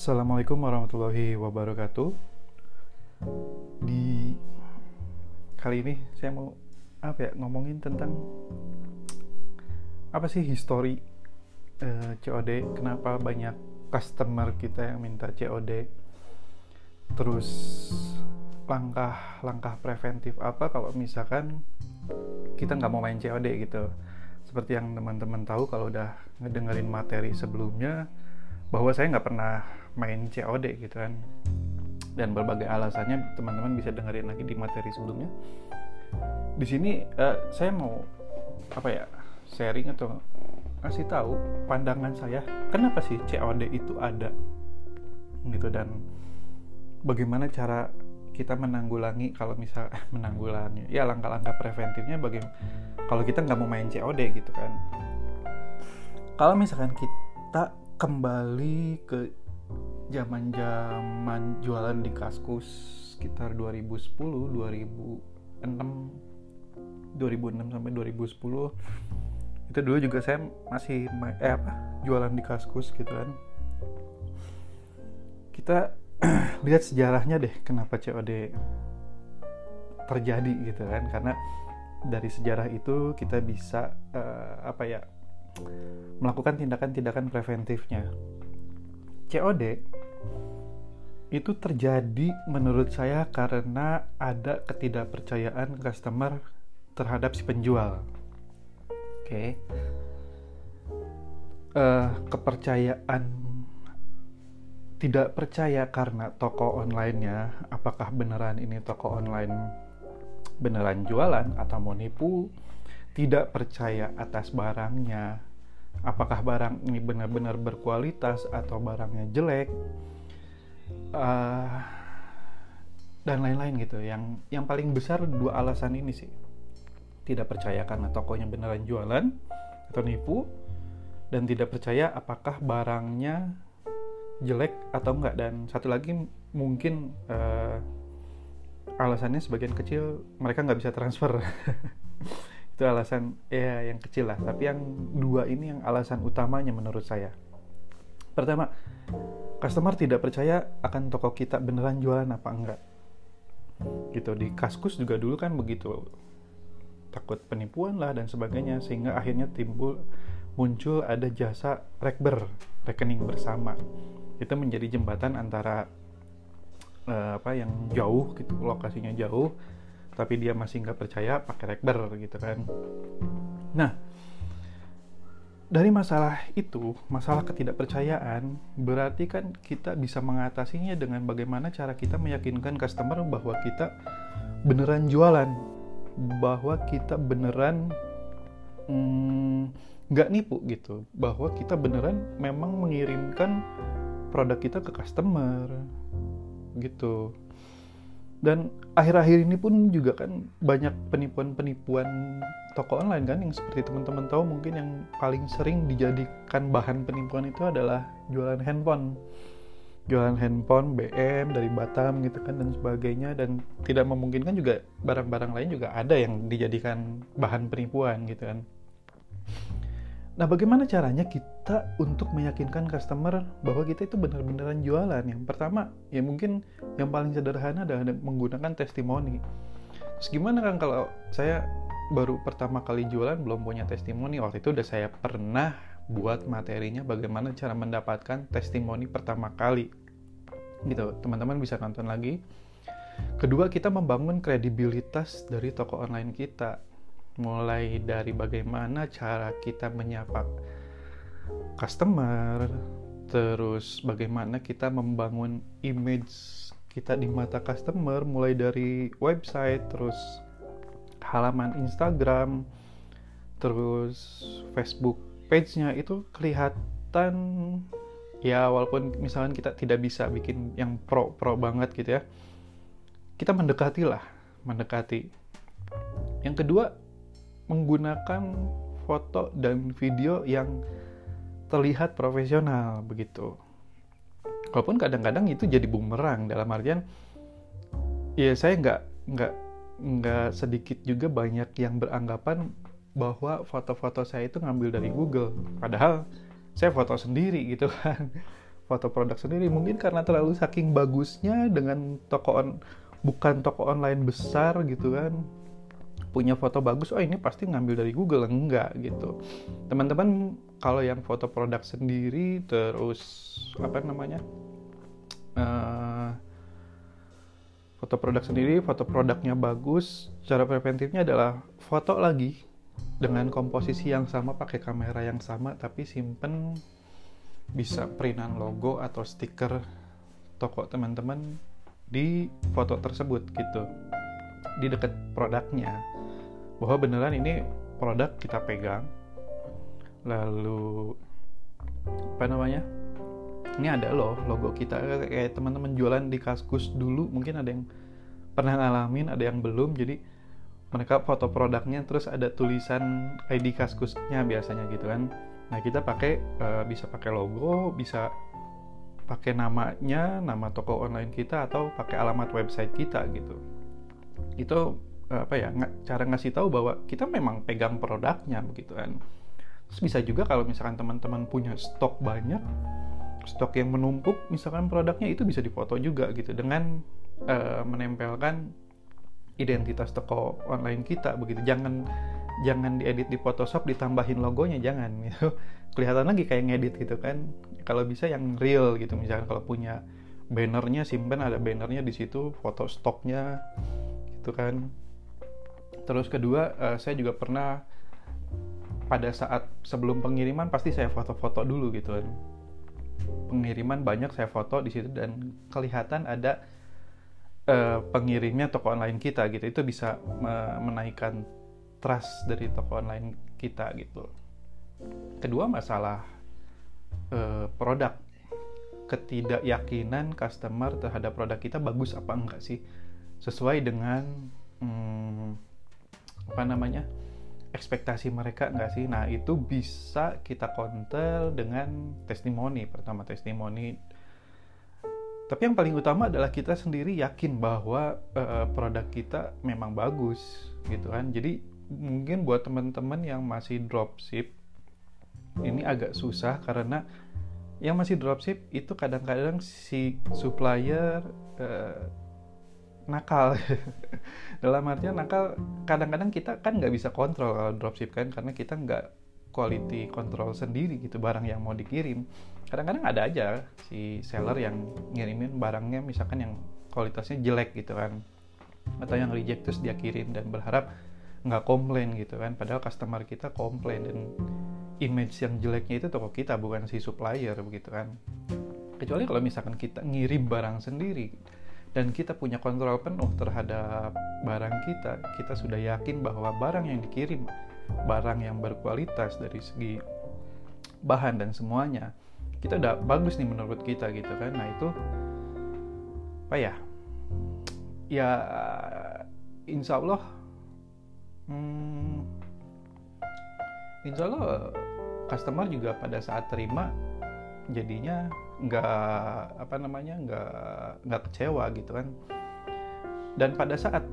Assalamualaikum warahmatullahi wabarakatuh. Di kali ini saya mau apa ya ngomongin tentang apa sih histori uh, COD? Kenapa banyak customer kita yang minta COD? Terus langkah-langkah preventif apa kalau misalkan kita nggak mau main COD gitu? Seperti yang teman-teman tahu kalau udah ngedengerin materi sebelumnya bahwa saya nggak pernah main COD gitu kan. Dan berbagai alasannya teman-teman bisa dengerin lagi di materi sebelumnya. Di sini uh, saya mau apa ya sharing atau kasih tahu pandangan saya kenapa sih COD itu ada? Gitu dan bagaimana cara kita menanggulangi kalau misal eh, menanggulangi ya langkah-langkah preventifnya bagaimana kalau kita nggak mau main COD gitu kan. Kalau misalkan kita kembali ke zaman-zaman jualan di Kaskus sekitar 2010, 2006, 2006 sampai 2010 itu dulu juga saya masih eh apa jualan di Kaskus gitu kan. Kita lihat sejarahnya deh kenapa COD terjadi gitu kan. Karena dari sejarah itu kita bisa uh, apa ya melakukan tindakan-tindakan preventifnya. COD itu terjadi menurut saya karena ada ketidakpercayaan customer terhadap si penjual. Oke. Okay. Uh, eh, kepercayaan tidak percaya karena toko online-nya apakah beneran ini toko online beneran jualan atau mau nipu tidak percaya atas barangnya. Apakah barang ini benar-benar berkualitas atau barangnya jelek? Uh, dan lain-lain gitu. Yang yang paling besar dua alasan ini sih. Tidak percaya karena tokonya beneran jualan atau nipu dan tidak percaya apakah barangnya jelek atau enggak. Dan satu lagi mungkin uh, alasannya sebagian kecil mereka nggak bisa transfer itu alasan ya yang kecil lah. Tapi yang dua ini yang alasan utamanya menurut saya. Pertama customer tidak percaya akan toko kita beneran jualan apa enggak. Gitu. Di kaskus juga dulu kan begitu. Takut penipuan lah dan sebagainya sehingga akhirnya timbul muncul ada jasa rekber rekening bersama. Itu menjadi jembatan antara uh, apa yang jauh gitu lokasinya jauh tapi dia masih nggak percaya pakai rekber gitu kan. Nah dari masalah itu masalah ketidakpercayaan berarti kan kita bisa mengatasinya dengan bagaimana cara kita meyakinkan customer bahwa kita beneran jualan bahwa kita beneran mm, nggak mm, nipu gitu bahwa kita beneran memang mengirimkan produk kita ke customer gitu dan akhir-akhir ini pun juga kan banyak penipuan-penipuan toko online kan yang seperti teman-teman tahu mungkin yang paling sering dijadikan bahan penipuan itu adalah jualan handphone. Jualan handphone BM dari Batam gitu kan dan sebagainya. Dan tidak memungkinkan juga barang-barang lain juga ada yang dijadikan bahan penipuan gitu kan Nah, bagaimana caranya kita untuk meyakinkan customer bahwa kita itu benar-benaran jualan? Yang pertama, ya mungkin yang paling sederhana adalah menggunakan testimoni. Terus gimana kan kalau saya baru pertama kali jualan belum punya testimoni? Waktu itu udah saya pernah buat materinya bagaimana cara mendapatkan testimoni pertama kali. Gitu, teman-teman bisa nonton lagi. Kedua, kita membangun kredibilitas dari toko online kita mulai dari bagaimana cara kita menyapa customer, terus bagaimana kita membangun image kita di mata customer mulai dari website, terus halaman Instagram, terus Facebook page-nya itu kelihatan ya walaupun misalnya kita tidak bisa bikin yang pro pro banget gitu ya kita mendekati lah mendekati. Yang kedua menggunakan foto dan video yang terlihat profesional begitu. Walaupun kadang-kadang itu jadi bumerang dalam artian ya saya nggak nggak nggak sedikit juga banyak yang beranggapan bahwa foto-foto saya itu ngambil dari Google. Padahal saya foto sendiri gitu kan. foto produk sendiri mungkin karena terlalu saking bagusnya dengan toko on bukan toko online besar gitu kan punya foto bagus oh ini pasti ngambil dari Google enggak gitu. Teman-teman kalau yang foto produk sendiri terus apa namanya uh, foto produk sendiri foto produknya bagus cara preventifnya adalah foto lagi dengan komposisi yang sama pakai kamera yang sama tapi simpen bisa printan logo atau stiker toko teman-teman di foto tersebut gitu. Di dekat produknya bahwa beneran ini produk kita pegang. Lalu apa namanya? Ini ada loh logo kita. Kayak teman-teman jualan di kaskus dulu mungkin ada yang pernah ngalamin ada yang belum. Jadi mereka foto produknya terus ada tulisan ID kaskusnya biasanya gitu kan. Nah kita pakai uh, bisa pakai logo, bisa pakai namanya, nama toko online kita atau pakai alamat website kita gitu. Itu apa ya cara ngasih tahu bahwa kita memang pegang produknya begitu kan. Terus bisa juga kalau misalkan teman-teman punya stok banyak, stok yang menumpuk, misalkan produknya itu bisa difoto juga gitu dengan uh, menempelkan identitas toko online kita begitu. Jangan jangan diedit di Photoshop ditambahin logonya jangan gitu kelihatan lagi kayak ngedit gitu kan kalau bisa yang real gitu misalkan kalau punya bannernya simpen ada bannernya di situ foto stoknya gitu kan terus kedua uh, saya juga pernah pada saat sebelum pengiriman pasti saya foto-foto dulu gitu kan. Pengiriman banyak saya foto di situ dan kelihatan ada uh, pengirimnya toko online kita gitu. Itu bisa uh, menaikkan trust dari toko online kita gitu. Kedua masalah eh, produk. Ketidakyakinan customer terhadap produk kita bagus apa enggak sih? Sesuai dengan hmm, apa namanya ekspektasi mereka enggak sih? Nah itu bisa kita counter dengan testimoni. Pertama testimoni. Tapi yang paling utama adalah kita sendiri yakin bahwa uh, produk kita memang bagus gitu kan? Jadi mungkin buat teman-teman yang masih dropship ini agak susah karena yang masih dropship itu kadang-kadang si supplier uh, nakal. Dalam artian nakal kadang-kadang kita kan nggak bisa kontrol kalau dropship kan karena kita nggak quality control sendiri gitu barang yang mau dikirim. Kadang-kadang ada aja si seller yang ngirimin barangnya misalkan yang kualitasnya jelek gitu kan atau yang reject terus dia kirim dan berharap nggak komplain gitu kan. Padahal customer kita komplain dan image yang jeleknya itu toko kita bukan si supplier begitu kan. Kecuali kalau misalkan kita ngirim barang sendiri dan kita punya kontrol penuh terhadap barang kita. Kita sudah yakin bahwa barang yang dikirim barang yang berkualitas dari segi bahan dan semuanya kita udah bagus nih menurut kita gitu kan. Nah itu apa ya? Ya insya Allah hmm, insya Allah customer juga pada saat terima jadinya nggak apa namanya nggak nggak kecewa gitu kan dan pada saat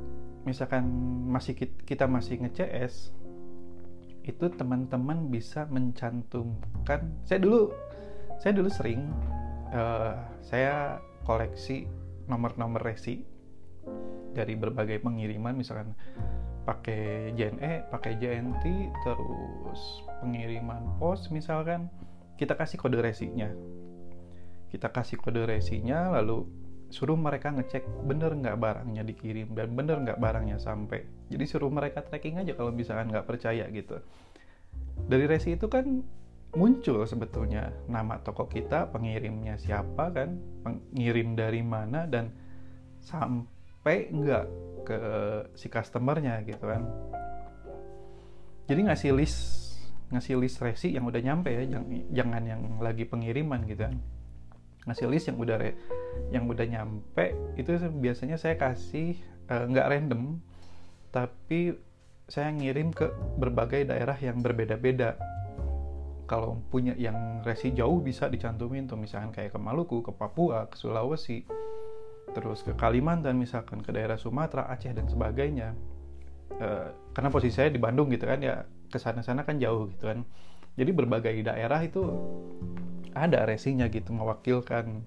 misalkan masih kita masih nge-CS itu teman-teman bisa mencantumkan saya dulu saya dulu sering uh, saya koleksi nomor-nomor resi dari berbagai pengiriman misalkan pakai JNE, pakai JNT, terus pengiriman pos misalkan kita kasih kode resinya. Kita kasih kode resinya lalu suruh mereka ngecek bener nggak barangnya dikirim dan bener nggak barangnya sampai. Jadi suruh mereka tracking aja kalau misalkan nggak percaya gitu. Dari resi itu kan muncul sebetulnya nama toko kita, pengirimnya siapa kan, pengirim dari mana dan sampai nggak ke si customernya gitu kan jadi ngasih list ngasih list resi yang udah nyampe ya jangan, jangan yang lagi pengiriman gitu kan ngasih list yang udah yang udah nyampe itu biasanya saya kasih uh, nggak random tapi saya ngirim ke berbagai daerah yang berbeda-beda. Kalau punya yang resi jauh bisa dicantumin tuh misalkan kayak ke Maluku, ke Papua, ke Sulawesi, terus ke Kalimantan misalkan ke daerah Sumatera Aceh dan sebagainya. E, karena posisi saya di Bandung gitu kan ya ke sana sana kan jauh gitu kan. Jadi berbagai daerah itu ada resinya gitu mewakilkan.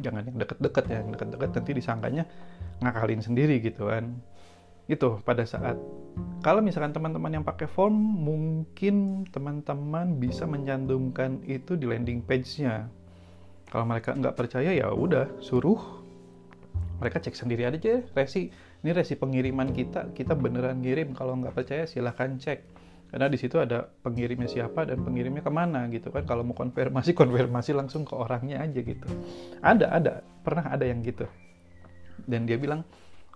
Jangan yang deket-deket ya yang deket-deket nanti disangkanya ngakalin sendiri gitu kan. Itu pada saat kalau misalkan teman-teman yang pakai form mungkin teman-teman bisa mencantumkan itu di landing page-nya. Kalau mereka nggak percaya ya udah suruh. Mereka cek sendiri aja resi ini resi pengiriman kita kita beneran ngirim. Kalau nggak percaya silahkan cek karena di situ ada pengirimnya siapa dan pengirimnya ke mana gitu kan. Kalau mau konfirmasi konfirmasi langsung ke orangnya aja gitu. Ada ada. Pernah ada yang gitu. Dan dia bilang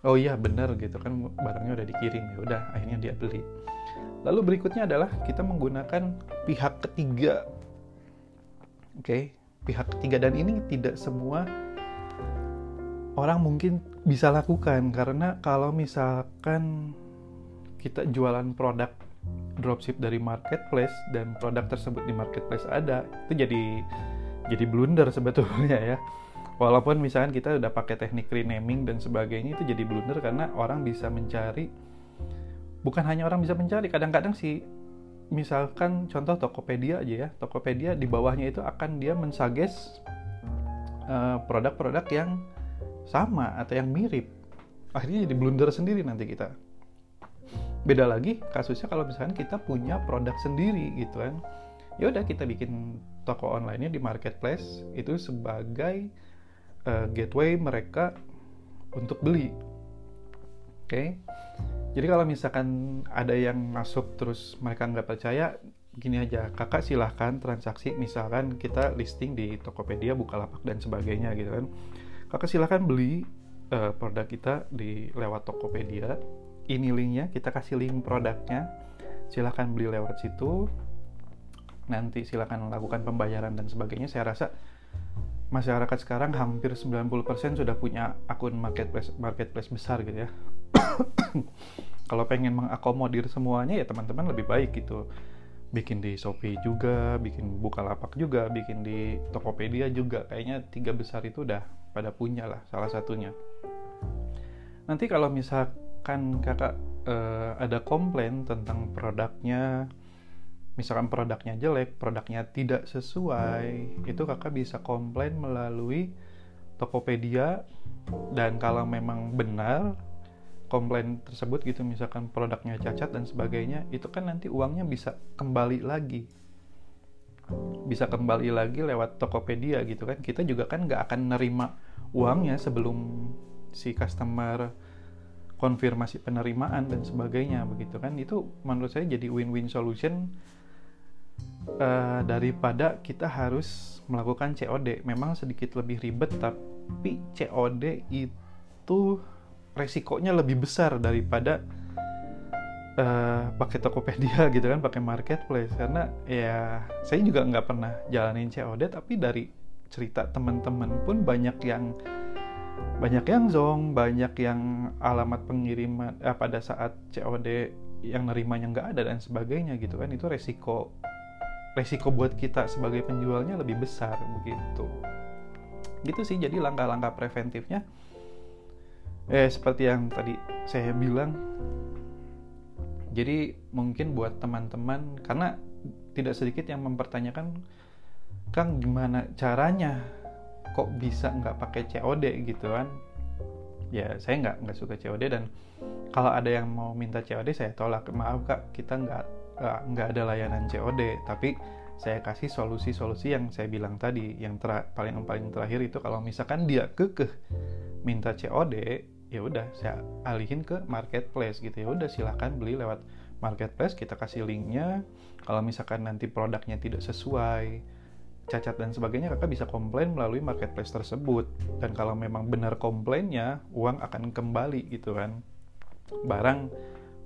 oh iya bener gitu kan. Barangnya udah dikirim. Ya udah akhirnya dia beli. Lalu berikutnya adalah kita menggunakan pihak ketiga. Oke okay? pihak ketiga. Dan ini tidak semua orang mungkin bisa lakukan. Karena kalau misalkan kita jualan produk dropship dari marketplace dan produk tersebut di marketplace ada itu jadi jadi blunder sebetulnya ya. Walaupun misalkan kita udah pakai teknik renaming dan sebagainya itu jadi blunder karena orang bisa mencari bukan hanya orang bisa mencari kadang-kadang sih misalkan contoh Tokopedia aja ya Tokopedia di bawahnya itu akan dia mensuggest uh, produk-produk yang sama atau yang mirip. Akhirnya jadi blunder sendiri nanti kita beda lagi kasusnya kalau misalkan kita punya produk sendiri gitu kan ya udah kita bikin toko online-nya di marketplace itu sebagai uh, gateway mereka untuk beli. Oke, okay? jadi kalau misalkan ada yang masuk terus mereka nggak percaya, gini aja, kakak silahkan transaksi, misalkan kita listing di Tokopedia, Bukalapak dan sebagainya gitu kan, kakak silahkan beli uh, produk kita di lewat Tokopedia, ini linknya, kita kasih link produknya, silahkan beli lewat situ, nanti silahkan lakukan pembayaran dan sebagainya. Saya rasa masyarakat sekarang hampir 90% sudah punya akun marketplace marketplace besar gitu ya. Kalau pengen mengakomodir semuanya ya teman-teman lebih baik gitu. Bikin di Shopee juga, bikin Bukalapak juga, bikin di Tokopedia juga. Kayaknya tiga besar itu udah pada punya lah salah satunya. Nanti kalau misalkan kakak uh, ada komplain tentang produknya, misalkan produknya jelek, produknya tidak sesuai, itu kakak bisa komplain melalui Tokopedia. Dan kalau memang benar komplain tersebut gitu misalkan produknya cacat dan sebagainya itu kan nanti uangnya bisa kembali lagi. Bisa kembali lagi lewat Tokopedia gitu kan. Kita juga kan nggak akan nerima uangnya sebelum si customer konfirmasi penerimaan dan sebagainya begitu kan itu menurut saya jadi win-win solution uh, daripada kita harus melakukan COD. Memang sedikit lebih ribet, tapi COD itu resikonya lebih besar daripada uh, pakai Tokopedia gitu kan, pakai marketplace. Karena ya saya juga nggak pernah jalanin COD, tapi dari cerita teman-teman pun banyak yang banyak yang zong, banyak yang alamat pengiriman eh, pada saat COD yang nerimanya nggak ada dan sebagainya gitu kan. Itu resiko resiko buat kita sebagai penjualnya lebih besar begitu. Gitu sih jadi langkah-langkah preventifnya. Eh seperti yang tadi saya bilang jadi mungkin buat teman-teman karena tidak sedikit yang mempertanyakan Kang gimana caranya kok bisa nggak pakai COD gitu kan. Ya saya nggak nggak suka COD dan kalau ada yang mau minta COD saya tolak. Maaf kak kita nggak nggak ada layanan COD tapi saya kasih solusi-solusi yang saya bilang tadi. Yang ter paling paling terakhir itu kalau misalkan dia kekeh minta COD ya udah saya alihin ke marketplace gitu. Ya udah silahkan beli lewat marketplace. Kita kasih linknya. Kalau misalkan nanti produknya tidak sesuai cacat dan sebagainya kakak bisa komplain melalui marketplace tersebut. Dan kalau memang benar komplainnya uang akan kembali gitu kan. Barang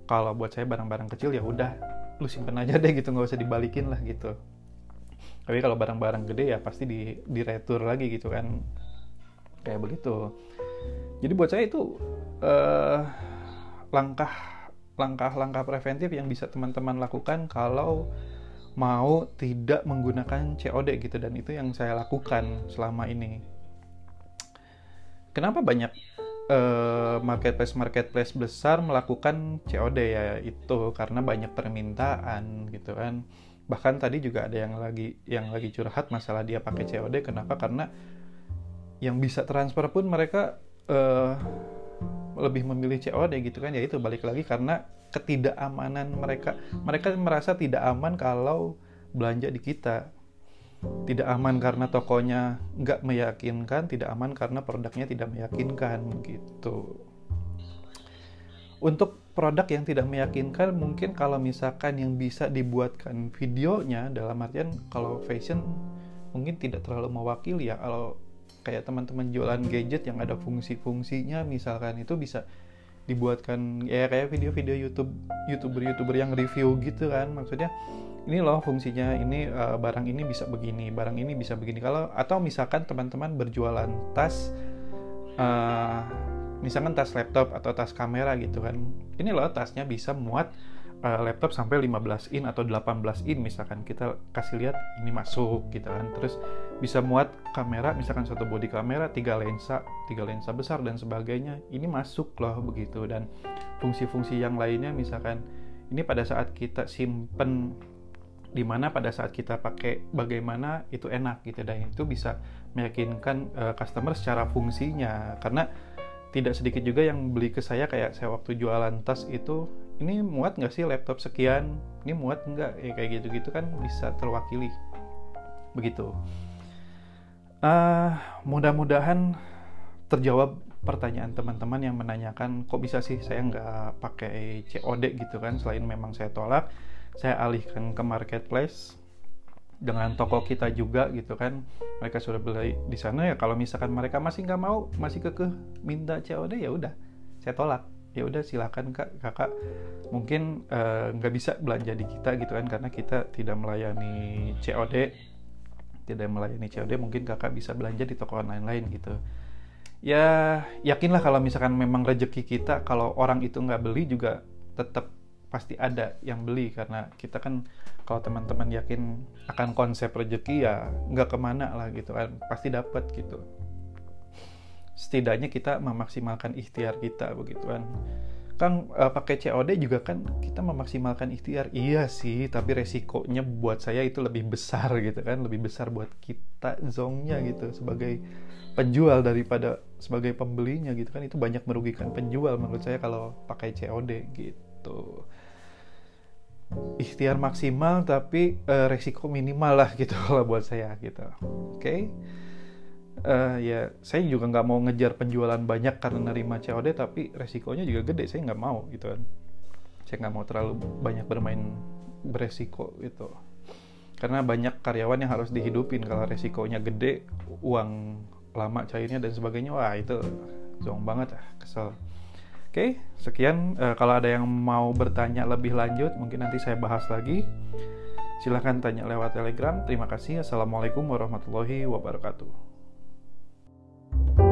kalau buat saya barang-barang kecil ya udah lu simpen aja deh gitu nggak usah dibalikin lah gitu. Tapi kalau barang-barang gede ya pasti di di retur lagi gitu kan. Kayak begitu. Jadi buat saya itu uh, langkah langkah-langkah preventif yang bisa teman-teman lakukan kalau mau tidak menggunakan COD gitu dan itu yang saya lakukan selama ini. Kenapa banyak uh, marketplace marketplace besar melakukan COD ya itu karena banyak permintaan gitu kan. Bahkan tadi juga ada yang lagi yang lagi curhat masalah dia pakai COD kenapa? Karena yang bisa transfer pun mereka uh, lebih memilih COD gitu kan. Ya itu balik lagi karena ketidakamanan mereka. Mereka merasa tidak aman kalau belanja di kita. Tidak aman karena tokonya nggak meyakinkan, tidak aman karena produknya tidak meyakinkan gitu. Untuk produk yang tidak meyakinkan mungkin kalau misalkan yang bisa dibuatkan videonya dalam artian kalau fashion mungkin tidak terlalu mewakili ya. Kalau kayak teman-teman jualan gadget yang ada fungsi-fungsinya misalkan itu bisa dibuatkan ya kayak video-video YouTube youtuber-youtuber yang review gitu kan. Maksudnya ini loh fungsinya ini uh, barang ini bisa begini barang ini bisa begini. Kalau atau misalkan teman-teman berjualan tas uh, misalkan tas laptop atau tas kamera gitu kan ini loh tasnya bisa muat uh, laptop sampai 15 in atau 18 in misalkan kita kasih lihat ini masuk gitu kan. Terus bisa muat kamera misalkan satu body kamera tiga lensa tiga lensa besar dan sebagainya. Ini masuk loh begitu. Dan fungsi-fungsi yang lainnya misalkan ini pada saat kita simpen di mana pada saat kita pakai bagaimana itu enak gitu. Dan itu bisa meyakinkan uh, customer secara fungsinya. Karena tidak sedikit juga yang beli ke saya kayak saya waktu jualan tas itu ini muat nggak sih laptop sekian? Ini muat nggak? Ya kayak gitu-gitu kan bisa terwakili. Begitu. Uh, mudah-mudahan terjawab pertanyaan teman-teman yang menanyakan kok bisa sih saya nggak pakai COD gitu kan selain memang saya tolak saya alihkan ke marketplace dengan toko kita juga gitu kan. Mereka sudah beli di sana ya kalau misalkan mereka masih nggak mau masih kekeh minta COD ya udah saya tolak ya udah silakan kak. Kakak mungkin eh, nggak uh, bisa belanja di kita gitu kan karena kita tidak melayani COD tidak melayani COD mungkin kakak bisa belanja di toko online lain gitu. Ya yakinlah kalau misalkan memang rezeki kita kalau orang itu nggak beli juga tetap pasti ada yang beli. Karena kita kan kalau teman-teman yakin akan konsep rezeki ya nggak ke mana lah gitu kan pasti dapat gitu setidaknya kita memaksimalkan ikhtiar kita begitu kan. Kan uh, pakai COD juga kan kita memaksimalkan ikhtiar. Iya sih tapi resikonya buat saya itu lebih besar gitu kan. Lebih besar buat kita zongnya gitu. Sebagai penjual daripada sebagai pembelinya gitu kan. Itu banyak merugikan penjual menurut saya kalau pakai COD gitu. Ikhtiar maksimal tapi uh, resiko minimal lah gitu kalau buat saya gitu. Oke? okay? Uh, ya saya juga nggak mau ngejar penjualan banyak karena nerima COD tapi resikonya juga gede saya nggak mau gitu kan saya nggak mau terlalu banyak bermain beresiko gitu karena banyak karyawan yang harus dihidupin kalau resikonya gede uang lama cairnya dan sebagainya wah itu zong banget ah kesel Oke, sekian. Uh, kalau ada yang mau bertanya lebih lanjut, mungkin nanti saya bahas lagi. Silahkan tanya lewat Telegram. Terima kasih. Assalamualaikum warahmatullahi wabarakatuh. you